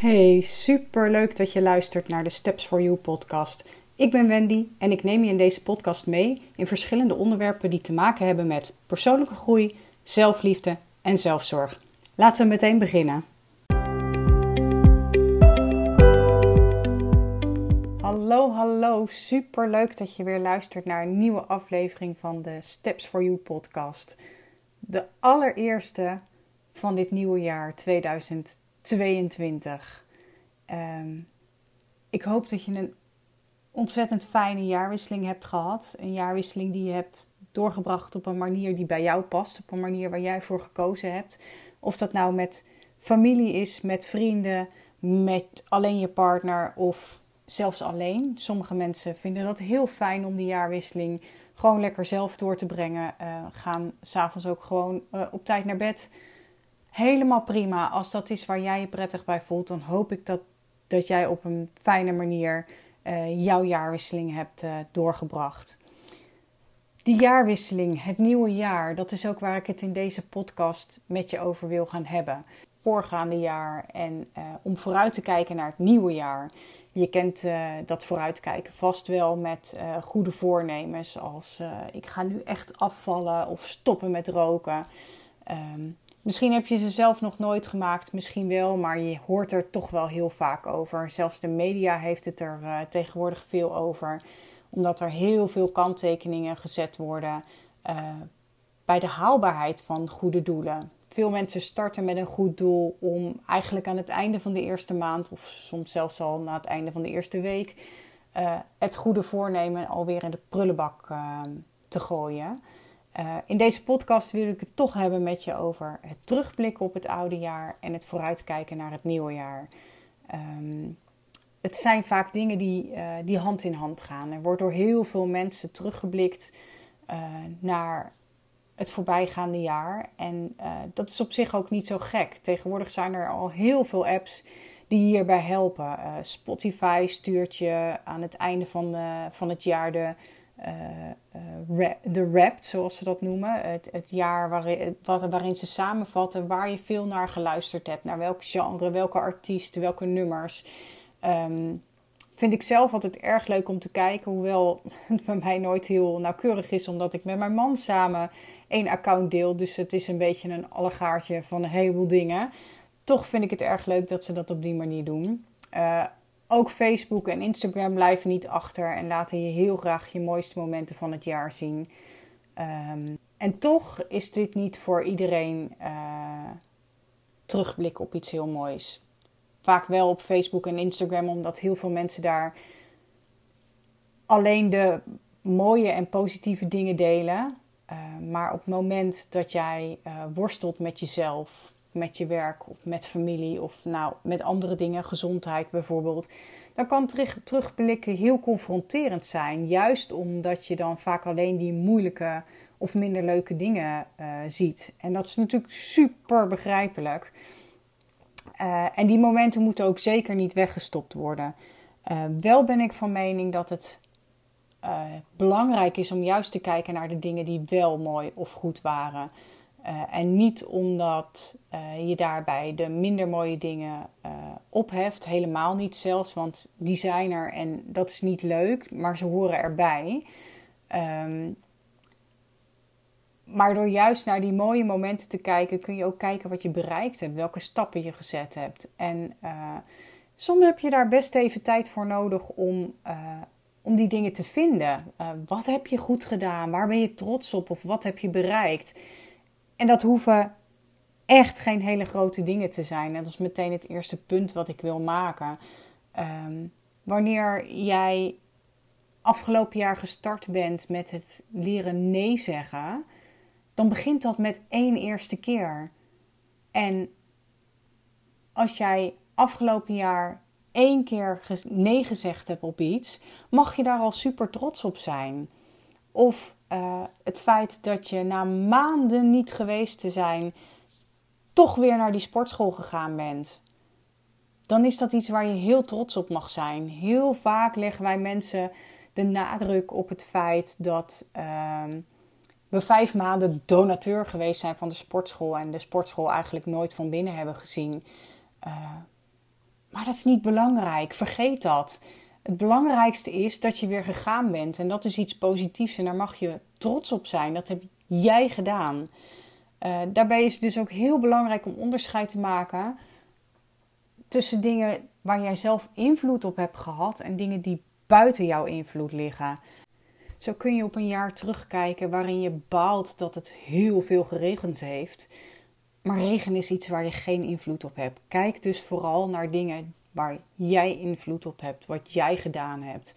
Hey, super leuk dat je luistert naar de Steps for You podcast. Ik ben Wendy en ik neem je in deze podcast mee in verschillende onderwerpen die te maken hebben met persoonlijke groei, zelfliefde en zelfzorg. Laten we meteen beginnen. Hallo, hallo. Super leuk dat je weer luistert naar een nieuwe aflevering van de Steps for You podcast. De allereerste van dit nieuwe jaar 2022. Ehm, ik hoop dat je een ontzettend fijne jaarwisseling hebt gehad. Een jaarwisseling die je hebt doorgebracht op een manier die bij jou past. Op een manier waar jij voor gekozen hebt. Of dat nou met familie is, met vrienden, met alleen je partner of zelfs alleen. Sommige mensen vinden dat heel fijn om die jaarwisseling gewoon lekker zelf door te brengen. Uh, gaan s'avonds ook gewoon uh, op tijd naar bed. Helemaal prima. Als dat is waar jij je prettig bij voelt, dan hoop ik dat, dat jij op een fijne manier uh, jouw jaarwisseling hebt doorgebracht. Die jaarwisseling, het nieuwe jaar, dat is ook waar ik het in deze podcast met je over wil gaan hebben. Voorgaande jaar en om vooruit te kijken naar het nieuwe jaar. Je kent dat vooruitkijken vast wel met goede voornemens als ik ga nu echt afvallen of stoppen met roken. Um, misschien heb je ze zelf nog nooit gemaakt, misschien wel, maar je hoort er toch wel heel vaak over. Zelfs de media heeft het er tegenwoordig veel over, omdat er heel veel kanttekeningen gezet worden bij de haalbaarheid van goede doelen veel mensen starten met een goed doel om eigenlijk aan het einde van de eerste maand, of soms zelfs al na het einde van de eerste week, uh, het goede voornemen alweer in de prullenbak te gooien. Uh, in deze podcast wil ik het toch hebben met je over het terugblikken op het oude jaar en het vooruitkijken naar het nieuwe jaar. Um, het zijn vaak dingen die, die hand in hand gaan. Er wordt door heel veel mensen teruggeblikt naar het voorbijgaande jaar. En dat is op zich ook niet zo gek. Tegenwoordig zijn er al heel veel apps die hierbij helpen. Spotify stuurt je aan het einde van, van het jaar de, uh, de rap, zoals ze dat noemen. Het, het jaar waarin, waarin ze samenvatten waar je veel naar geluisterd hebt. Naar welk genre, welke artiesten, welke nummers. Um, vind ik zelf altijd erg leuk om te kijken. Hoewel het bij mij nooit heel nauwkeurig is, omdat ik met mijn man samen één account deel. Dus het is een beetje een allegaartje van een heleboel dingen. Toch vind ik het erg leuk dat ze dat op die manier doen. Uh, ook Facebook en Instagram blijven niet achter en laten je heel graag je mooiste momenten van het jaar zien. Um, en toch is dit niet voor iedereen uh, terugblik op iets heel moois. Vaak wel op Facebook en Instagram, omdat heel veel mensen daar alleen de mooie en positieve dingen delen. Uh, maar op het moment dat jij uh, worstelt met jezelf, met je werk of met familie of nou, met andere dingen, gezondheid bijvoorbeeld, dan kan terug, terugblikken heel confronterend zijn. Juist omdat je dan vaak alleen die moeilijke of minder leuke dingen uh, ziet. En dat is natuurlijk super begrijpelijk. en die momenten moeten ook zeker niet weggestopt worden. wel ben ik van mening dat het belangrijk is om juist te kijken naar de dingen die wel mooi of goed waren. Uh, en niet omdat uh, je daarbij de minder mooie dingen opheft, helemaal niet zelfs, want die zijn er en dat is niet leuk, maar ze horen erbij. Um, maar door juist naar die mooie momenten te kijken, kun je ook kijken wat je bereikt hebt, welke stappen je gezet hebt. En soms heb je daar best even tijd voor nodig om om die dingen te vinden. Uh, wat heb je goed gedaan? Waar ben je trots op? Of wat heb je bereikt? En dat hoeven echt geen hele grote dingen te zijn. Dat is meteen het eerste punt wat ik wil maken. Um, wanneer jij afgelopen jaar gestart bent met het leren nee zeggen, dan begint dat met één eerste keer. En als jij afgelopen jaar één keer nee gezegd hebt op iets, mag je daar al super trots op zijn. Of uh, het feit dat je na maanden niet geweest te zijn, toch weer naar die sportschool gegaan bent. Dan is dat iets waar je heel trots op mag zijn. Heel vaak leggen wij mensen de nadruk op het feit dat uh, we vijf maanden donateur geweest zijn van de sportschool en de sportschool eigenlijk nooit van binnen hebben gezien. Uh, Maar dat is niet belangrijk. Vergeet dat. Het belangrijkste is dat je weer gegaan bent. En dat is iets positiefs en daar mag je trots op zijn. Dat heb jij gedaan. Uh, daarbij is het dus ook heel belangrijk om onderscheid te maken tussen dingen waar jij zelf invloed op hebt gehad en dingen die buiten jouw invloed liggen. Zo kun je op een jaar terugkijken waarin je baalt dat het heel veel geregend heeft. Maar regen is iets waar je geen invloed op hebt. Kijk dus vooral naar dingen waar jij invloed op hebt, wat jij gedaan hebt.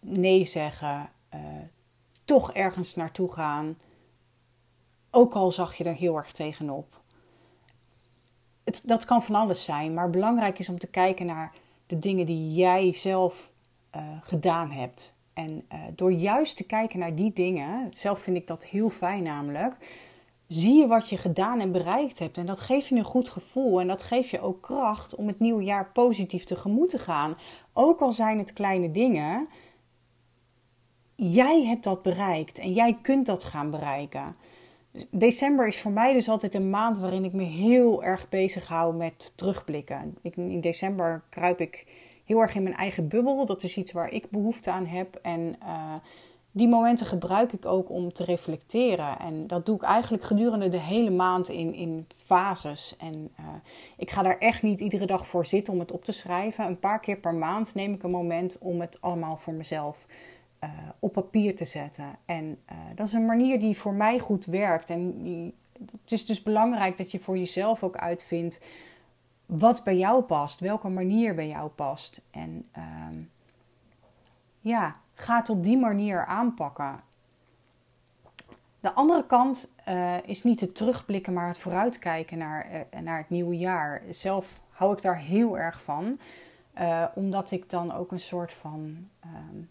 Nee zeggen, uh, toch ergens naartoe gaan. Ook al zag je er heel erg tegenop. Het, dat kan van alles zijn, maar belangrijk is om te kijken naar de dingen die jij zelf uh, gedaan hebt. En uh, door juist te kijken naar die dingen, zelf vind ik dat heel fijn namelijk, zie je wat je gedaan en bereikt hebt. En dat geeft je een goed gevoel en dat geeft je ook kracht om het nieuwe jaar positief tegemoet te gaan. Ook al zijn het kleine dingen, jij hebt dat bereikt en jij kunt dat gaan bereiken. December is voor mij dus altijd een maand waarin ik me heel erg bezig hou met terugblikken. in december kruip ik heel erg in mijn eigen bubbel. Dat is iets waar ik behoefte aan heb. En uh, die momenten gebruik ik ook om te reflecteren. En dat doe ik eigenlijk gedurende de hele maand in, in fases. En uh, ik ga daar echt niet iedere dag voor zitten om het op te schrijven. Een paar keer per maand neem ik een moment om het allemaal voor mezelf uh, op papier te zetten. En dat is een manier die voor mij goed werkt. En die, het is dus belangrijk dat je voor jezelf ook uitvindt wat bij jou past, welke manier bij jou past. En uh, ja, ga het op die manier aanpakken. De andere kant uh, is niet het terugblikken, maar het vooruitkijken naar, uh, naar het nieuwe jaar. Zelf hou ik daar heel erg van, uh, omdat ik dan ook een soort van ehm,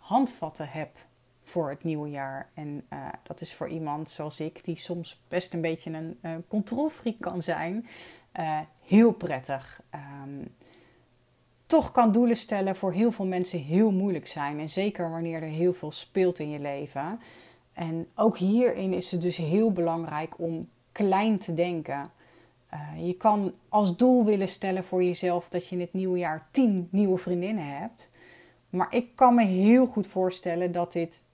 handvatten heb voor het nieuwe jaar. En dat is voor iemand zoals ik, die soms best een beetje een, controlfreak kan zijn heel prettig. Um, toch kan doelen stellen voor heel veel mensen heel moeilijk zijn. En zeker wanneer er heel veel speelt in je leven. En ook hierin is het dus heel belangrijk om klein te denken. Uh, je kan als doel willen stellen voor jezelf dat je in het nieuwe jaar 10 nieuwe vriendinnen hebt. Maar ik kan me heel goed voorstellen dat dit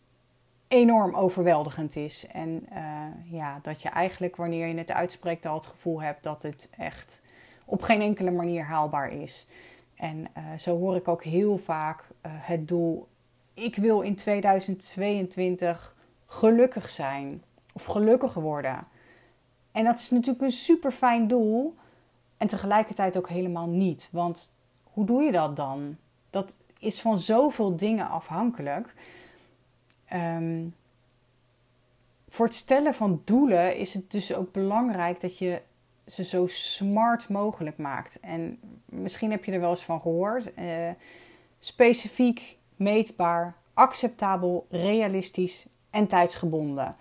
enorm overweldigend is. En uh, ja, dat je eigenlijk wanneer je het uitspreekt al het gevoel hebt dat het echt op geen enkele manier haalbaar is. En uh, zo hoor ik ook heel vaak uh, het doel: ik wil in 2022 gelukkig zijn of gelukkig worden. En dat is natuurlijk een super fijn doel en tegelijkertijd ook helemaal niet. Want hoe doe je dat dan? Dat is van zoveel dingen afhankelijk. Um, voor het stellen van doelen is het dus ook belangrijk dat je ze zo smart mogelijk maakt. En misschien heb je er wel eens van gehoord. Uh, specifiek, meetbaar, acceptabel, realistisch en tijdsgebonden.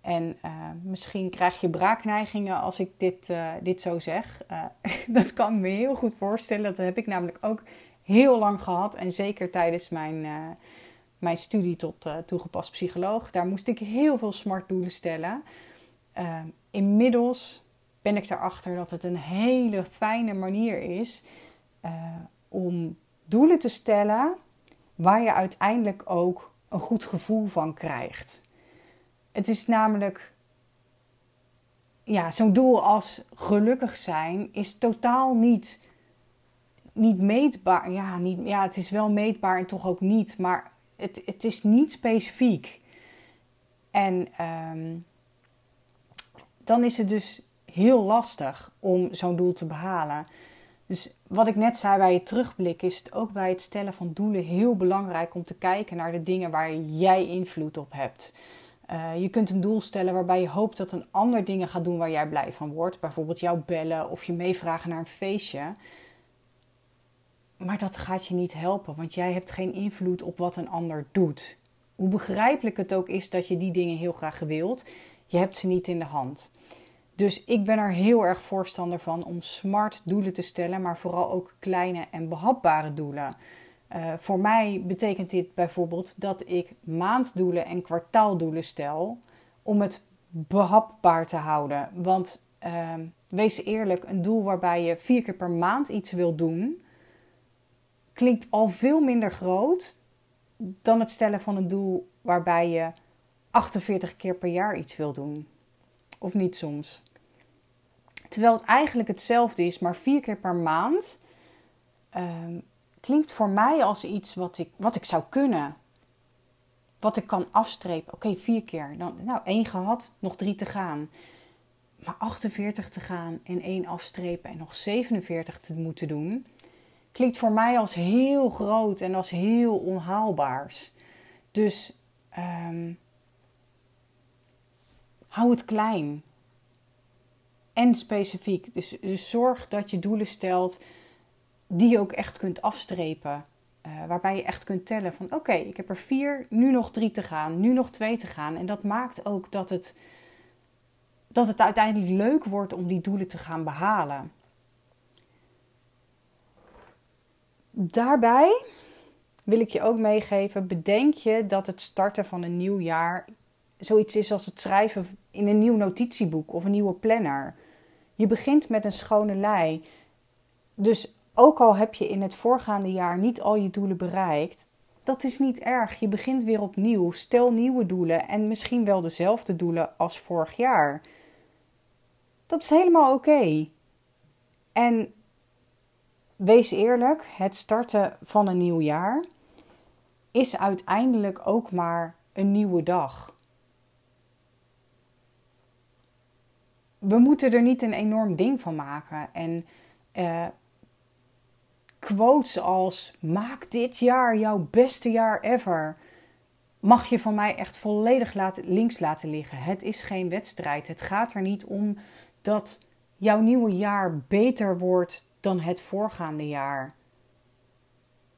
En uh, misschien krijg je braakneigingen als ik dit, uh, dit zo zeg. dat kan me heel goed voorstellen. Dat heb ik namelijk ook heel lang gehad. En zeker tijdens mijn mijn studie tot toegepast psycholoog. Daar moest ik heel veel smart doelen stellen. Inmiddels ben ik erachter dat het een hele fijne manier is uh, om doelen te stellen waar je uiteindelijk ook een goed gevoel van krijgt. Het is namelijk, ja, zo'n doel als gelukkig zijn is totaal niet, niet meetbaar. Ja, niet, ja, het is wel meetbaar en toch ook niet. Maar het, het is niet specifiek. En ehm, dan is het dus heel lastig om zo'n doel te behalen. Dus wat ik net zei bij het terugblik, is het ook bij het stellen van doelen heel belangrijk om te kijken naar de dingen waar jij invloed op hebt. Uh, je kunt een doel stellen waarbij je hoopt dat een ander dingen gaat doen waar jij blij van wordt. Bijvoorbeeld jou bellen of je meevragen naar een feestje. Maar dat gaat je niet helpen, want jij hebt geen invloed op wat een ander doet. Hoe begrijpelijk het ook is dat je die dingen heel graag wilt, je hebt ze niet in de hand. Dus ik ben er heel erg voorstander van om smart doelen te stellen, maar vooral ook kleine en behapbare doelen. Uh, voor mij betekent dit bijvoorbeeld dat ik maanddoelen en kwartaaldoelen stel om het behapbaar te houden. Want uh, wees eerlijk, een doel waarbij je vier keer per maand iets wil doen, klinkt al veel minder groot dan het stellen van een doel waarbij je 48 keer per jaar iets wil doen. Of niet soms. Terwijl het eigenlijk hetzelfde is, maar vier keer per maand. Ehm, klinkt voor mij als iets wat ik, wat ik zou kunnen. Wat ik kan afstrepen. Oké, vier keer. Dan, nou, één gehad, nog drie te gaan. Maar 48 te gaan en één afstrepen en nog 47 te moeten doen. Klinkt voor mij als heel groot en als heel onhaalbaars. Dus um, hou het klein. En specifiek. Dus, dus zorg dat je doelen stelt die je ook echt kunt afstrepen. Uh, waarbij je echt kunt tellen van oké, ik heb er vier, nu nog drie te gaan, nu nog twee te gaan. En dat maakt ook dat het, dat het uiteindelijk leuk wordt om die doelen te gaan behalen. Daarbij wil ik je ook meegeven, bedenk je dat het starten van een nieuw jaar zoiets is als het schrijven in een nieuw notitieboek of een nieuwe planner. Je begint met een schone lei. Dus ook al heb je in het voorgaande jaar niet al je doelen bereikt, dat is niet erg. Je begint weer opnieuw. Stel nieuwe doelen en misschien wel dezelfde doelen als vorig jaar. Dat is helemaal oké. En wees eerlijk, het starten van een nieuw jaar is uiteindelijk ook maar een nieuwe dag. We moeten er niet een enorm ding van maken. En uh, quotes als: Maak dit jaar jouw beste jaar ever. Mag je van mij echt volledig laten, links laten liggen. Het is geen wedstrijd. Het gaat er niet om dat jouw nieuwe jaar beter wordt dan het voorgaande jaar.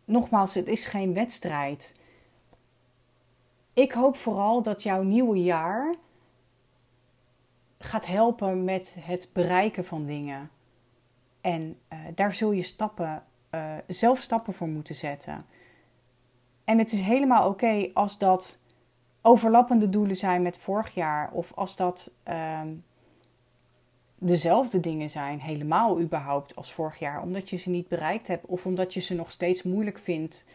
Nogmaals, het is geen wedstrijd. Ik hoop vooral dat jouw nieuwe jaar gaat helpen met het bereiken van dingen. En uh, daar zul je stappen, uh, zelf stappen voor moeten zetten. En het is helemaal oké als dat overlappende doelen zijn met vorig jaar, of als dat uh, dezelfde dingen zijn, helemaal überhaupt als vorig jaar, omdat je ze niet bereikt hebt, of omdat je ze nog steeds moeilijk vindt,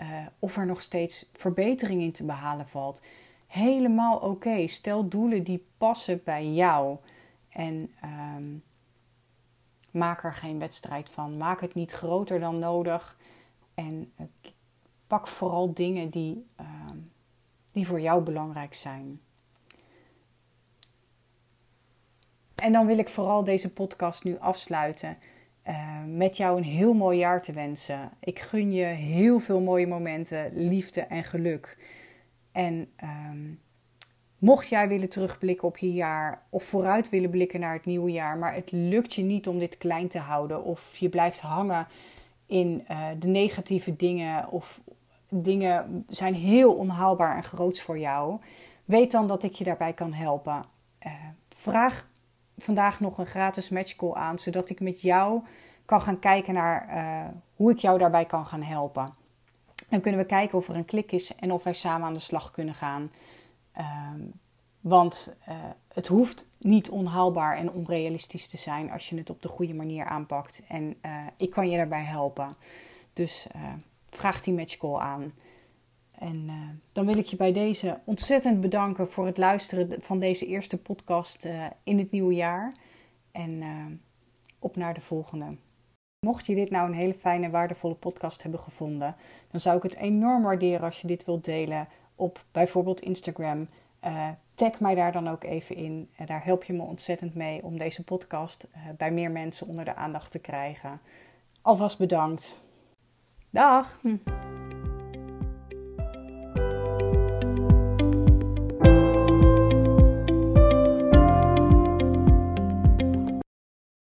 uh, of er nog steeds verbetering in te behalen valt helemaal oké. Stel doelen die passen bij jou. En ehm, maak er geen wedstrijd van. Maak het niet groter dan nodig. En uh, pak vooral dingen die, ehm, die voor jou belangrijk zijn. En dan wil ik vooral deze podcast nu afsluiten. Uh, met jou een heel mooi jaar te wensen. Ik gun je heel veel mooie momenten, liefde en geluk. En um, mocht jij willen terugblikken op je jaar of vooruit willen blikken naar het nieuwe jaar, maar het lukt je niet om dit klein te houden of je blijft hangen in uh, de negatieve dingen of dingen zijn heel onhaalbaar en groots voor jou, weet dan dat ik je daarbij kan helpen. Uh, vraag vandaag nog een gratis matchcall aan, zodat ik met jou kan gaan kijken naar uh, hoe ik jou daarbij kan gaan helpen. Dan kunnen we kijken of er een klik is en of wij samen aan de slag kunnen gaan. Um, want uh, het hoeft niet onhaalbaar en onrealistisch te zijn als je het op de goede manier aanpakt. En uh, ik kan je daarbij helpen. Dus uh, vraag die matchcall aan. En dan wil ik je bij deze ontzettend bedanken voor het luisteren van deze eerste podcast in het nieuwe jaar. En op naar de volgende. Mocht je dit nou een hele fijne, waardevolle podcast hebben gevonden, dan zou ik het enorm waarderen als je dit wilt delen op bijvoorbeeld Instagram. Uh, tag mij daar dan ook even in. En daar help je me ontzettend mee om deze podcast uh, bij meer mensen onder de aandacht te krijgen. Alvast bedankt. Dag!